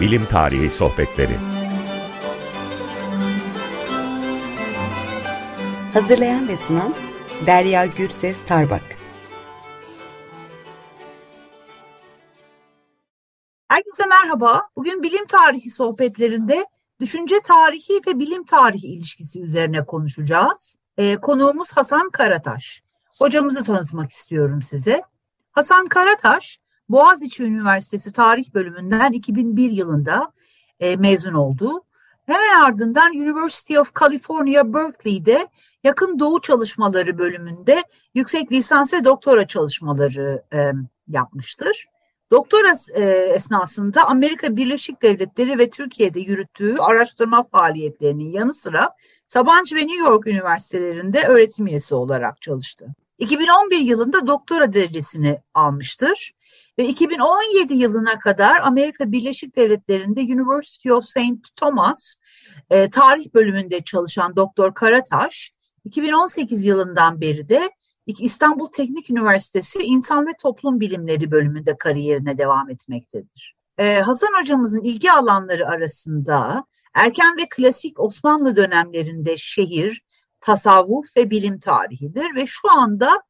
Bilim Tarihi Sohbetleri Hazırlayan ve sunan Derya Gürses Tarbak Herkese merhaba. Bugün bilim tarihi sohbetlerinde düşünce tarihi ve bilim tarihi ilişkisi üzerine konuşacağız. Ee, konuğumuz Hasan Karataş. Hocamızı tanıtmak istiyorum size. Hasan Karataş, Boğaziçi Üniversitesi Tarih Bölümünden 2001 yılında e, mezun oldu. Hemen ardından University of California Berkeley'de yakın doğu çalışmaları bölümünde yüksek lisans ve doktora çalışmaları e, yapmıştır. Doktora e, esnasında Amerika Birleşik Devletleri ve Türkiye'de yürüttüğü araştırma faaliyetlerinin yanı sıra Sabancı ve New York üniversitelerinde öğretim üyesi olarak çalıştı. 2011 yılında doktora derecesini almıştır ve 2017 yılına kadar Amerika Birleşik Devletleri'nde University of St. Thomas e, tarih bölümünde çalışan Doktor Karataş, 2018 yılından beri de İstanbul Teknik Üniversitesi İnsan ve Toplum Bilimleri bölümünde kariyerine devam etmektedir. Ee, Hasan hocamızın ilgi alanları arasında erken ve klasik Osmanlı dönemlerinde şehir, tasavvuf ve bilim tarihidir ve şu anda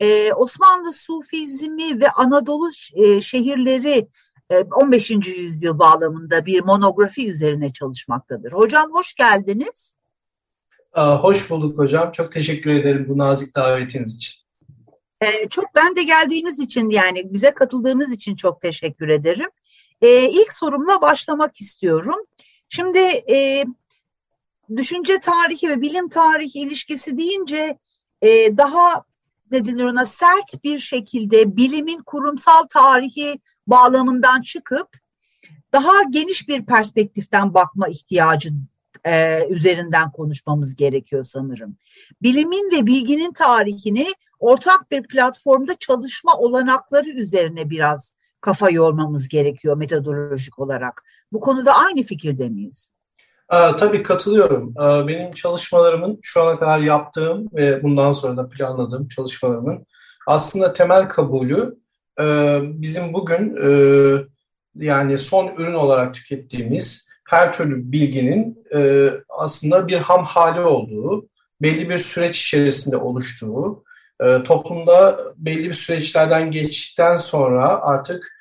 e, Osmanlı Sufizmi ve Anadolu e, şehirleri e, 15. yüzyıl bağlamında bir monografi üzerine çalışmaktadır. Hocam hoş geldiniz. Hoş bulduk hocam. Çok teşekkür ederim bu nazik davetiniz için. Ee, çok ben de geldiğiniz için yani bize katıldığınız için çok teşekkür ederim. Ee, ilk sorumla başlamak istiyorum. Şimdi e, düşünce tarihi ve bilim tarihi ilişkisi deyince e, daha ne denir ona sert bir şekilde bilimin kurumsal tarihi bağlamından çıkıp daha geniş bir perspektiften bakma ihtiyacı e, üzerinden konuşmamız gerekiyor sanırım. Bilimin ve bilginin tarihini ortak bir platformda çalışma olanakları üzerine biraz kafa yormamız gerekiyor metodolojik olarak. Bu konuda aynı fikirde miyiz? Aa, tabii katılıyorum. Aa, benim çalışmalarımın şu ana kadar yaptığım ve bundan sonra da planladığım çalışmalarımın aslında temel kabulü e, bizim bugün e, yani son ürün olarak tükettiğimiz her türlü bilginin e, aslında bir ham hali olduğu, belli bir süreç içerisinde oluştuğu, toplumda belli bir süreçlerden geçtikten sonra artık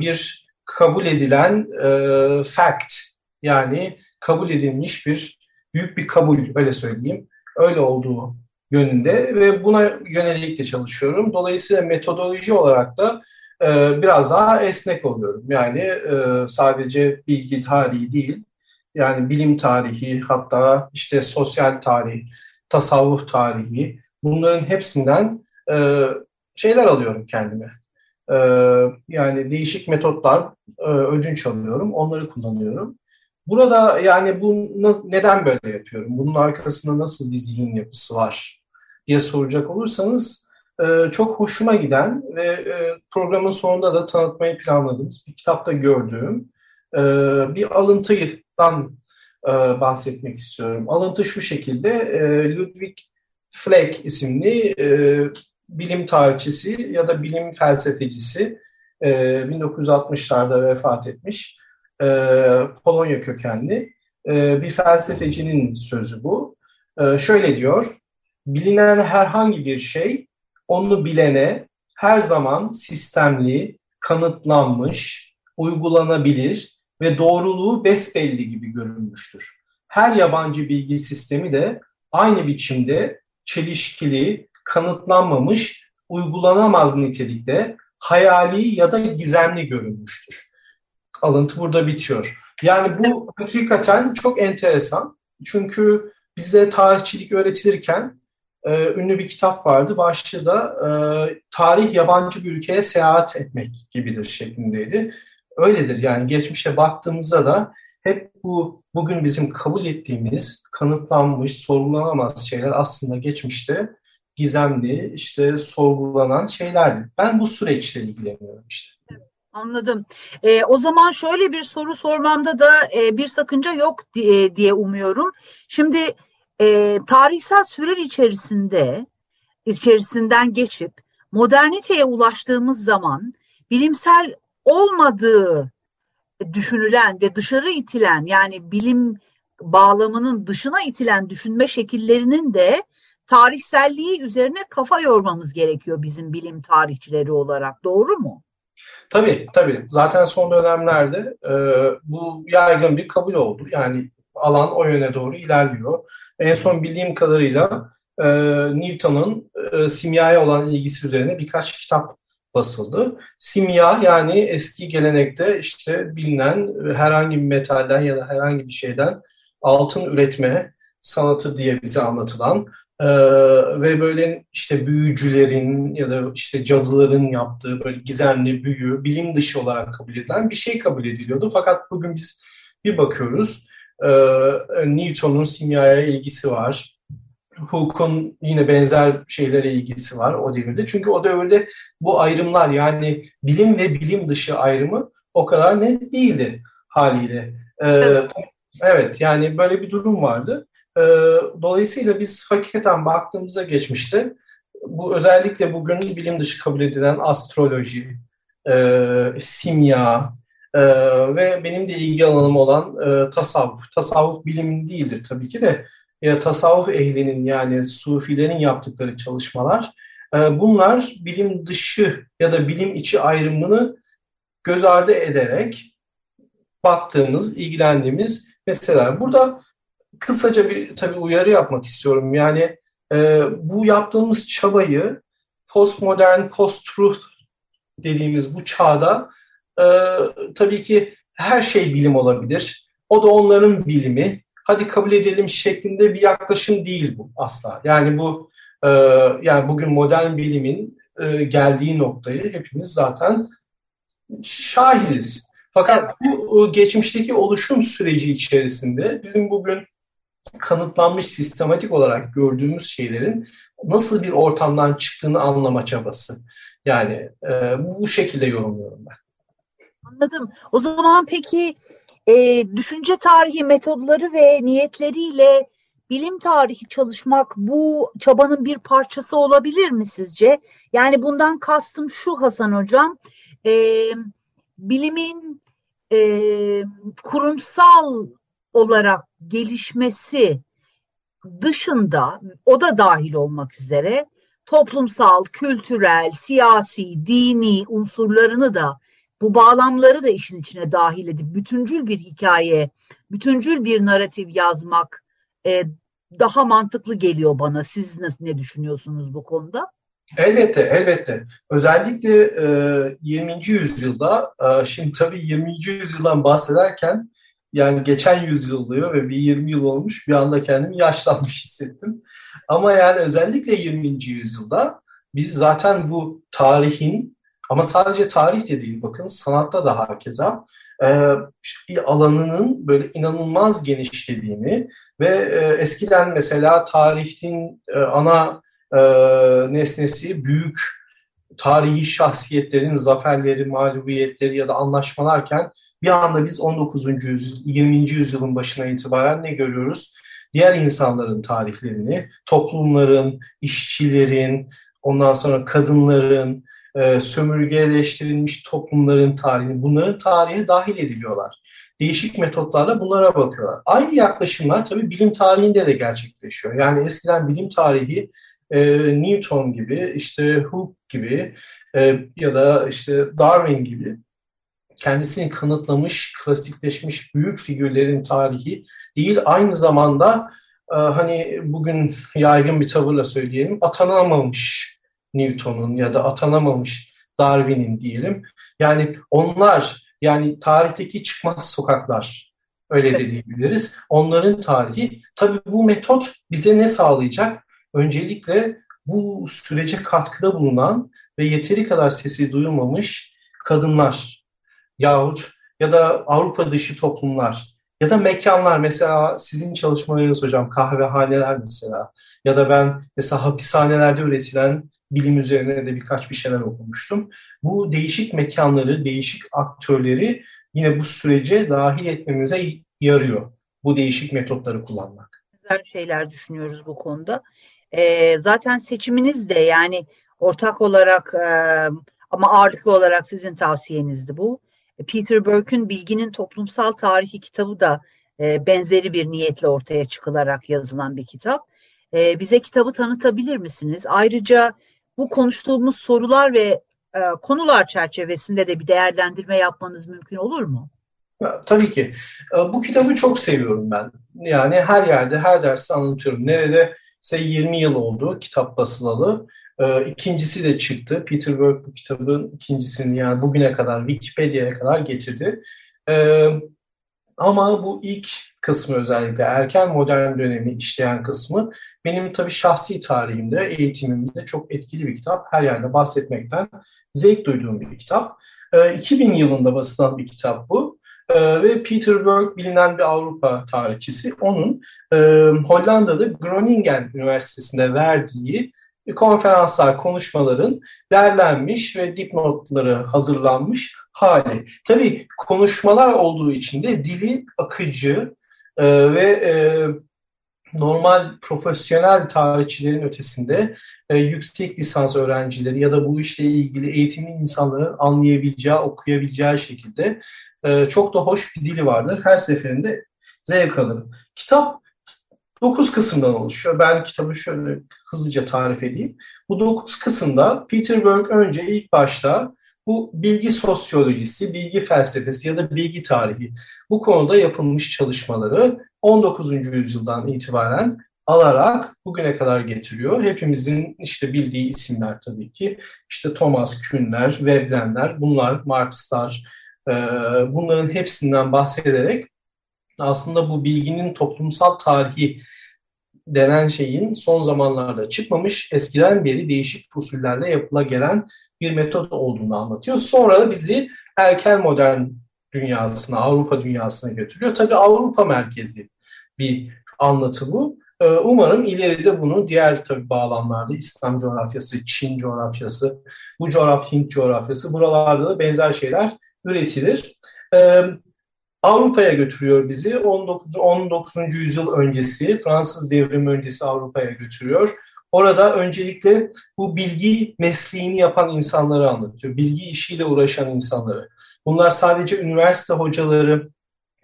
bir kabul edilen fact yani kabul edilmiş bir büyük bir kabul öyle söyleyeyim öyle olduğu yönünde ve buna yönelik de çalışıyorum. Dolayısıyla metodoloji olarak da e, biraz daha esnek oluyorum. Yani e, sadece bilgi tarihi değil, yani bilim tarihi, hatta işte sosyal tarih, tasavvuf tarihi, bunların hepsinden e, şeyler alıyorum kendime. E, yani değişik metotlar e, ödünç alıyorum, onları kullanıyorum. Burada yani bu neden böyle yapıyorum? Bunun arkasında nasıl bir zihin yapısı var diye soracak olursanız e, çok hoşuma giden ve e, programın sonunda da tanıtmayı planladığımız bir kitapta gördüğüm e, bir alıntıdan bahsetmek istiyorum. Alıntı şu şekilde Ludwig Fleck isimli bilim tarihçisi ya da bilim felsefecisi e, 1960'larda vefat etmiş e, Polonya kökenli e, bir felsefecinin sözü bu. E, şöyle diyor, bilinen herhangi bir şey onu bilene her zaman sistemli, kanıtlanmış, uygulanabilir ve doğruluğu besbelli gibi görünmüştür. Her yabancı bilgi sistemi de aynı biçimde çelişkili, kanıtlanmamış, uygulanamaz nitelikte hayali ya da gizemli görünmüştür. Alıntı burada bitiyor. Yani bu hakikaten çok enteresan. Çünkü bize tarihçilik öğretilirken e, ünlü bir kitap vardı. Başlığı da e, tarih yabancı bir ülkeye seyahat etmek gibidir şeklindeydi. Öyledir yani geçmişe baktığımızda da hep bu bugün bizim kabul ettiğimiz kanıtlanmış, sorgulanamaz şeyler aslında geçmişte gizemli, işte sorgulanan şeylerdi. Ben bu süreçle ilgileniyorum işte. Anladım. E, o zaman şöyle bir soru sormamda da e, bir sakınca yok diye, diye umuyorum. Şimdi e, tarihsel süreç içerisinde içerisinden geçip moderniteye ulaştığımız zaman bilimsel olmadığı düşünülen ve dışarı itilen yani bilim bağlamının dışına itilen düşünme şekillerinin de tarihselliği üzerine kafa yormamız gerekiyor bizim bilim tarihçileri olarak. Doğru mu? Tabii tabii. Zaten son dönemlerde e, bu yaygın bir kabul oldu. Yani alan o yöne doğru ilerliyor. En son bildiğim kadarıyla e, Newton'un e, simyaya olan ilgisi üzerine birkaç kitap basıldı. Simya yani eski gelenekte işte bilinen herhangi bir metalden ya da herhangi bir şeyden altın üretme sanatı diye bize anlatılan ee, ve böyle işte büyücülerin ya da işte cadıların yaptığı böyle gizemli büyü, bilim dışı olarak kabul edilen bir şey kabul ediliyordu. Fakat bugün biz bir bakıyoruz e, Newton'un simyaya ilgisi var. Hooke'un yine benzer şeylere ilgisi var o devirde. Çünkü o devirde bu ayrımlar yani bilim ve bilim dışı ayrımı o kadar net değildi haliyle. Ee, evet yani böyle bir durum vardı. Ee, dolayısıyla biz hakikaten baktığımızda geçmişte bu özellikle bugün bilim dışı kabul edilen astroloji, e, simya e, ve benim de ilgi alanım olan e, tasavvuf. Tasavvuf bilimin değildir tabii ki de ya tasavvuf ehlinin yani sufilerin yaptıkları çalışmalar e, bunlar bilim dışı ya da bilim içi ayrımını göz ardı ederek baktığımız, ilgilendiğimiz meseleler. Burada kısaca bir tabii uyarı yapmak istiyorum. Yani e, bu yaptığımız çabayı postmodern, post-truth dediğimiz bu çağda e, tabii ki her şey bilim olabilir. O da onların bilimi. Hadi kabul edelim şeklinde bir yaklaşım değil bu asla. Yani bu e, yani bugün modern bilimin e, geldiği noktayı hepimiz zaten şahidiz. Fakat bu geçmişteki oluşum süreci içerisinde bizim bugün kanıtlanmış sistematik olarak gördüğümüz şeylerin nasıl bir ortamdan çıktığını anlama çabası. Yani e, bu şekilde yorumluyorum ben. Anladım. O zaman peki e, düşünce tarihi metodları ve niyetleriyle bilim tarihi çalışmak bu çabanın bir parçası olabilir mi sizce? Yani bundan kastım şu Hasan Hocam, e, bilimin e, kurumsal olarak gelişmesi dışında o da dahil olmak üzere toplumsal, kültürel, siyasi, dini unsurlarını da bu bağlamları da işin içine dahil edip bütüncül bir hikaye, bütüncül bir narratif yazmak e, daha mantıklı geliyor bana. Siz nasıl ne düşünüyorsunuz bu konuda? Elbette, elbette. Özellikle e, 20. yüzyılda, e, şimdi tabii 20. yüzyıldan bahsederken yani geçen yüzyıl oluyor ve bir 20 yıl olmuş bir anda kendimi yaşlanmış hissettim. Ama yani özellikle 20. yüzyılda biz zaten bu tarihin ama sadece tarih de değil bakın sanatta da hakeza e, alanının böyle inanılmaz genişlediğini ve e, eskiden mesela tarihin e, ana e, nesnesi büyük tarihi şahsiyetlerin zaferleri, mağlubiyetleri ya da anlaşmalarken bir anda biz 19. yüzyıl, 20. yüzyılın başına itibaren ne görüyoruz? Diğer insanların tarihlerini, toplumların, işçilerin, ondan sonra kadınların, e, sömürgeleştirilmiş toplumların tarihini, bunların tarihe dahil ediliyorlar. Değişik metotlarla bunlara bakıyorlar. Aynı yaklaşımlar tabii bilim tarihinde de gerçekleşiyor. Yani eskiden bilim tarihi e, Newton gibi, işte Hooke gibi e, ya da işte Darwin gibi kendisini kanıtlamış, klasikleşmiş büyük figürlerin tarihi değil, aynı zamanda e, hani bugün yaygın bir tavırla söyleyelim, atanamamış Newton'un ya da atanamamış Darwin'in diyelim. Yani onlar, yani tarihteki çıkmaz sokaklar, öyle de diyebiliriz. Onların tarihi. Tabii bu metot bize ne sağlayacak? Öncelikle bu sürece katkıda bulunan ve yeteri kadar sesi duyulmamış kadınlar, yahut ya da Avrupa dışı toplumlar ya da mekanlar mesela sizin çalışmalarınız hocam kahvehaneler mesela ya da ben mesela hapishanelerde üretilen bilim üzerine de birkaç bir şeyler okumuştum. Bu değişik mekanları, değişik aktörleri yine bu sürece dahil etmemize yarıyor. Bu değişik metotları kullanmak. Güzel şeyler düşünüyoruz bu konuda. Ee, zaten seçiminiz de yani ortak olarak e, ama ağırlıklı olarak sizin tavsiyenizdi bu Peter Burke'ün Bilginin Toplumsal Tarihi kitabı da e, benzeri bir niyetle ortaya çıkılarak yazılan bir kitap. E, bize kitabı tanıtabilir misiniz? Ayrıca bu konuştuğumuz sorular ve e, konular çerçevesinde de bir değerlendirme yapmanız mümkün olur mu? Tabii ki. Bu kitabı çok seviyorum ben. Yani her yerde, her derste anlatıyorum. Nerede ise 20 yıl oldu kitap basılalı. İkincisi de çıktı. Peter Burke bu kitabın ikincisini yani bugüne kadar Wikipedia'ya kadar getirdi. Ama bu ilk kısmı özellikle erken modern dönemi işleyen kısmı benim tabii şahsi tarihimde, eğitimimde çok etkili bir kitap. Her yerde bahsetmekten zevk duyduğum bir kitap. 2000 yılında basılan bir kitap bu. Ee, ve Peter Berg bilinen bir Avrupa tarihçisi. Onun e, Hollanda'da Groningen Üniversitesi'nde verdiği konferanslar, konuşmaların derlenmiş ve dipnotları hazırlanmış hali. Tabii konuşmalar olduğu için de dili akıcı e, ve e, normal profesyonel tarihçilerin ötesinde e, yüksek lisans öğrencileri ya da bu işle ilgili eğitimli insanların anlayabileceği, okuyabileceği şekilde e, çok da hoş bir dili vardır. Her seferinde zevk alırım. Kitap 9 kısımdan oluşuyor. Ben kitabı şöyle hızlıca tarif edeyim. Bu 9 kısımda Peter Berg önce ilk başta bu bilgi sosyolojisi, bilgi felsefesi ya da bilgi tarihi bu konuda yapılmış çalışmaları 19. yüzyıldan itibaren alarak bugüne kadar getiriyor. Hepimizin işte bildiği isimler tabii ki. İşte Thomas Kuhn'ler, Veblen'ler, bunlar Marx'lar, bunların hepsinden bahsederek aslında bu bilginin toplumsal tarihi denen şeyin son zamanlarda çıkmamış, eskiden beri değişik usullerle yapıla gelen bir metot olduğunu anlatıyor. Sonra da bizi erken modern dünyasına, Avrupa dünyasına götürüyor. Tabii Avrupa merkezi bir anlatı bu. Ee, umarım ileride bunu diğer tabii bağlamlarda İslam coğrafyası, Çin coğrafyası, bu coğrafya Hint coğrafyası buralarda da benzer şeyler üretilir. Avrupa'ya götürüyor bizi. 19. 19. yüzyıl öncesi, Fransız devrimi öncesi Avrupa'ya götürüyor. Orada öncelikle bu bilgi mesleğini yapan insanları anlatıyor. Bilgi işiyle uğraşan insanları. Bunlar sadece üniversite hocaları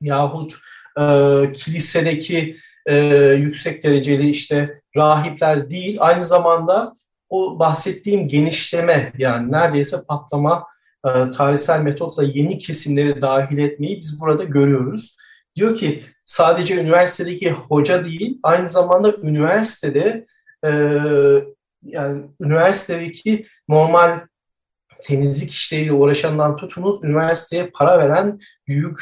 yahut e, kilisedeki e, yüksek dereceli işte rahipler değil. Aynı zamanda o bahsettiğim genişleme yani neredeyse patlama e, tarihsel metotla yeni kesimleri dahil etmeyi biz burada görüyoruz. Diyor ki sadece üniversitedeki hoca değil, aynı zamanda üniversitede e, yani üniversitedeki normal temizlik işleriyle uğraşandan tutunuz üniversiteye para veren büyük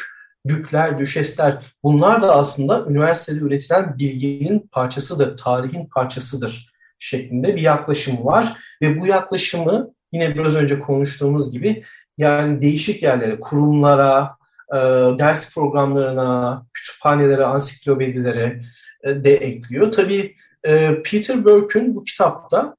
dükler, düşesler bunlar da aslında üniversitede üretilen bilginin parçasıdır, tarihin parçasıdır şeklinde bir yaklaşım var. Ve bu yaklaşımı yine biraz önce konuştuğumuz gibi yani değişik yerlere, kurumlara, e, ders programlarına, kütüphanelere, ansiklopedilere e, de ekliyor. Tabii e, Peter Burke'ün bu kitapta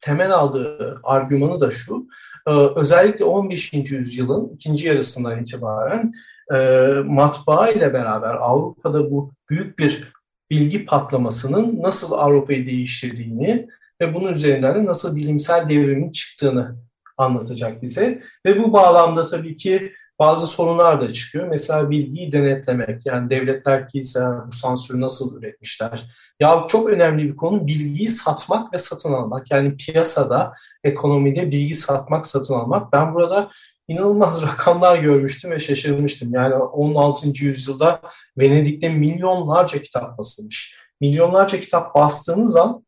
temel aldığı argümanı da şu, e, özellikle 15. yüzyılın ikinci yarısından itibaren e, matbaa ile beraber Avrupa'da bu büyük bir bilgi patlamasının nasıl Avrupa'yı değiştirdiğini ve bunun üzerinden de nasıl bilimsel devrimin çıktığını anlatacak bize. Ve bu bağlamda tabii ki bazı sorunlar da çıkıyor. Mesela bilgiyi denetlemek. Yani devletler ki bu sansürü nasıl üretmişler? Ya çok önemli bir konu bilgiyi satmak ve satın almak. Yani piyasada, ekonomide bilgi satmak, satın almak. Ben burada inanılmaz rakamlar görmüştüm ve şaşırmıştım. Yani 16. yüzyılda Venedik'te milyonlarca kitap basılmış. Milyonlarca kitap bastığınız an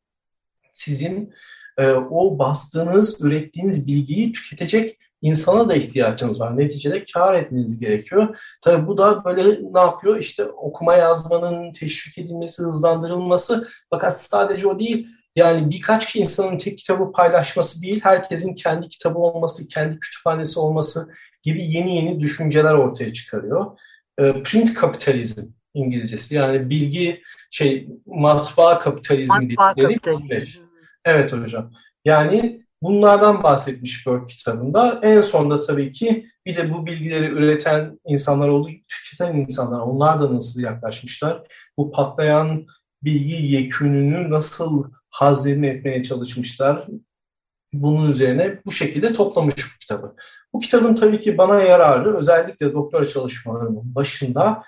sizin e, o bastığınız, ürettiğiniz bilgiyi tüketecek insana da ihtiyacınız var. Neticede kar etmeniz gerekiyor. Tabii bu da böyle ne yapıyor? İşte okuma yazmanın teşvik edilmesi, hızlandırılması. Fakat sadece o değil. Yani birkaç insanın tek kitabı paylaşması değil, herkesin kendi kitabı olması, kendi kütüphanesi olması gibi yeni yeni düşünceler ortaya çıkarıyor. E, print kapitalizm İngilizcesi yani bilgi şey matbaa kapitalizmi matbaa dedikleri. Kapitalizm. Evet hocam. Yani bunlardan bahsetmiş Burke kitabında. En sonda tabii ki bir de bu bilgileri üreten insanlar oldu, tüketen insanlar. Onlar da nasıl yaklaşmışlar? Bu patlayan bilgi yekününü nasıl hazine etmeye çalışmışlar? Bunun üzerine bu şekilde toplamış bu kitabı. Bu kitabın tabii ki bana yararı özellikle doktora çalışmalarımın başında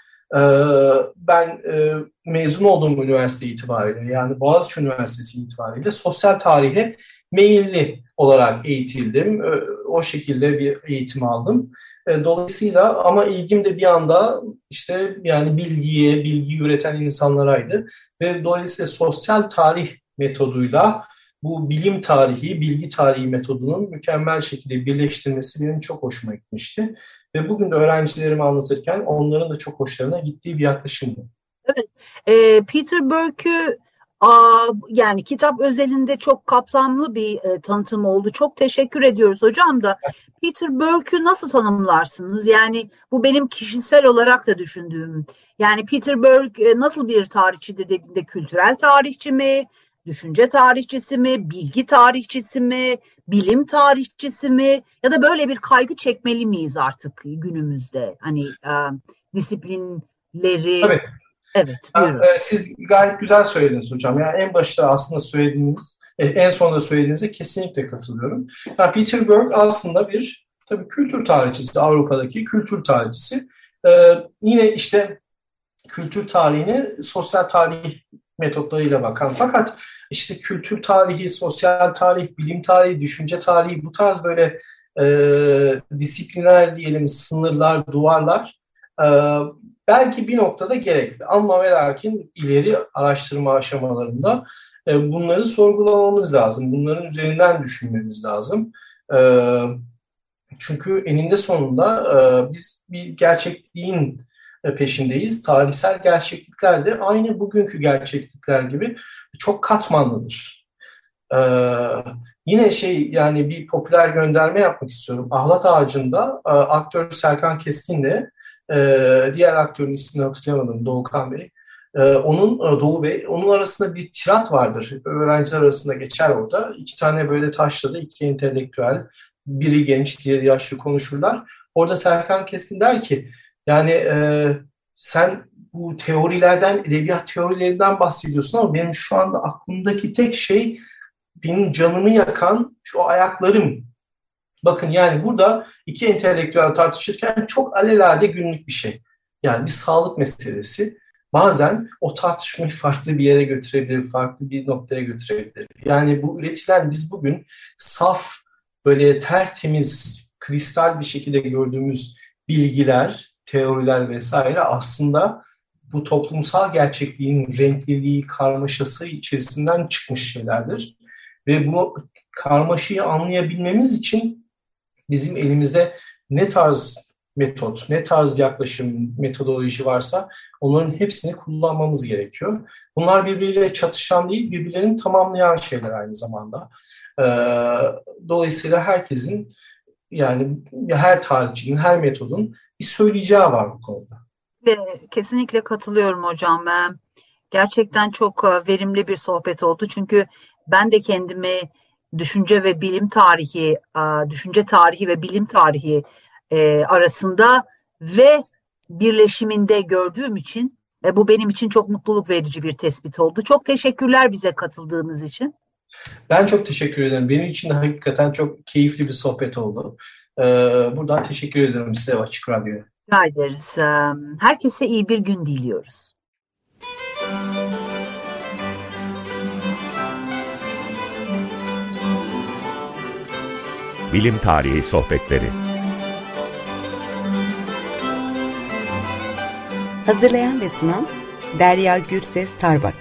ben e, mezun olduğum üniversite itibariyle yani Boğaziçi Üniversitesi itibariyle sosyal tarihe meyilli olarak eğitildim. O şekilde bir eğitim aldım. Dolayısıyla ama ilgim de bir anda işte yani bilgiye, bilgi üreten insanlaraydı. Ve dolayısıyla sosyal tarih metoduyla bu bilim tarihi, bilgi tarihi metodunun mükemmel şekilde birleştirmesi benim çok hoşuma gitmişti. Ve bugün de öğrencilerime anlatırken onların da çok hoşlarına gittiği bir yaklaşımdı. Evet, e, Peter Burke'ü yani kitap özelinde çok kapsamlı bir e, tanıtım oldu. Çok teşekkür ediyoruz hocam da. Peter Burke'ü nasıl tanımlarsınız? Yani bu benim kişisel olarak da düşündüğüm. Yani Peter Burke e, nasıl bir tarihçidir dediğinde kültürel tarihçi mi? Düşünce tarihçisi mi, bilgi tarihçisi mi, bilim tarihçisi mi ya da böyle bir kaygı çekmeli miyiz artık günümüzde? Hani e, disiplinleri Tabii. Evet, buyurun. E, siz gayet güzel söylediniz hocam. Yani en başta aslında söylediğiniz, e, en sonunda söylediğinize kesinlikle katılıyorum. Yani Peter Berg aslında bir tabii kültür tarihçisi, Avrupa'daki kültür tarihçisi. Ee, yine işte kültür tarihine sosyal tarih metotlarıyla bakan. Fakat işte kültür tarihi, sosyal tarih, bilim tarihi, düşünce tarihi bu tarz böyle e, disiplinler diyelim, sınırlar, duvarlar e, belki bir noktada gerekli. Ama ve lakin ileri araştırma aşamalarında e, bunları sorgulamamız lazım. Bunların üzerinden düşünmemiz lazım. E, çünkü eninde sonunda e, biz bir gerçekliğin peşindeyiz. Tarihsel gerçeklikler de aynı bugünkü gerçeklikler gibi çok katmanlıdır. Ee, yine şey yani bir popüler gönderme yapmak istiyorum. Ahlat Ağacı'nda e, aktör Serkan Keskin de e, diğer aktörün ismini hatırlayamadım Doğukan Bey. E, onun e, Doğu Bey, onun arasında bir tirat vardır. Öğrenciler arasında geçer orada. İki tane böyle taşladı, iki entelektüel. Biri genç, diğeri yaşlı konuşurlar. Orada Serkan Keskin der ki yani e, sen bu teorilerden, edebiyat teorilerinden bahsediyorsun ama benim şu anda aklımdaki tek şey benim canımı yakan şu ayaklarım. Bakın yani burada iki entelektüel tartışırken çok alelade günlük bir şey. Yani bir sağlık meselesi. Bazen o tartışmayı farklı bir yere götürebilir, farklı bir noktaya götürebilir. Yani bu üretilen biz bugün saf, böyle tertemiz, kristal bir şekilde gördüğümüz bilgiler, teoriler vesaire aslında bu toplumsal gerçekliğin renkliliği, karmaşası içerisinden çıkmış şeylerdir. Ve bu karmaşayı anlayabilmemiz için bizim elimizde ne tarz metot, ne tarz yaklaşım, metodoloji varsa onların hepsini kullanmamız gerekiyor. Bunlar birbiriyle çatışan değil, birbirlerini tamamlayan şeyler aynı zamanda. Ee, dolayısıyla herkesin yani her tarihçinin, her metodun bir söyleyeceği var bu konuda. Kesinlikle katılıyorum hocam. Gerçekten çok e, verimli bir sohbet oldu. Çünkü ben de kendimi düşünce ve bilim tarihi, e, düşünce tarihi ve bilim tarihi e, arasında ve birleşiminde gördüğüm için bu benim için çok mutluluk verici bir tespit oldu. Çok teşekkürler bize katıldığınız için. Ben çok teşekkür ederim. Benim için de hakikaten çok keyifli bir sohbet oldu. Buradan teşekkür ederim size Açık Radyo'ya. Rica ederiz. Herkese iyi bir gün diliyoruz. Bilim Tarihi Sohbetleri Hazırlayan ve sunan Derya Gürses Tarbak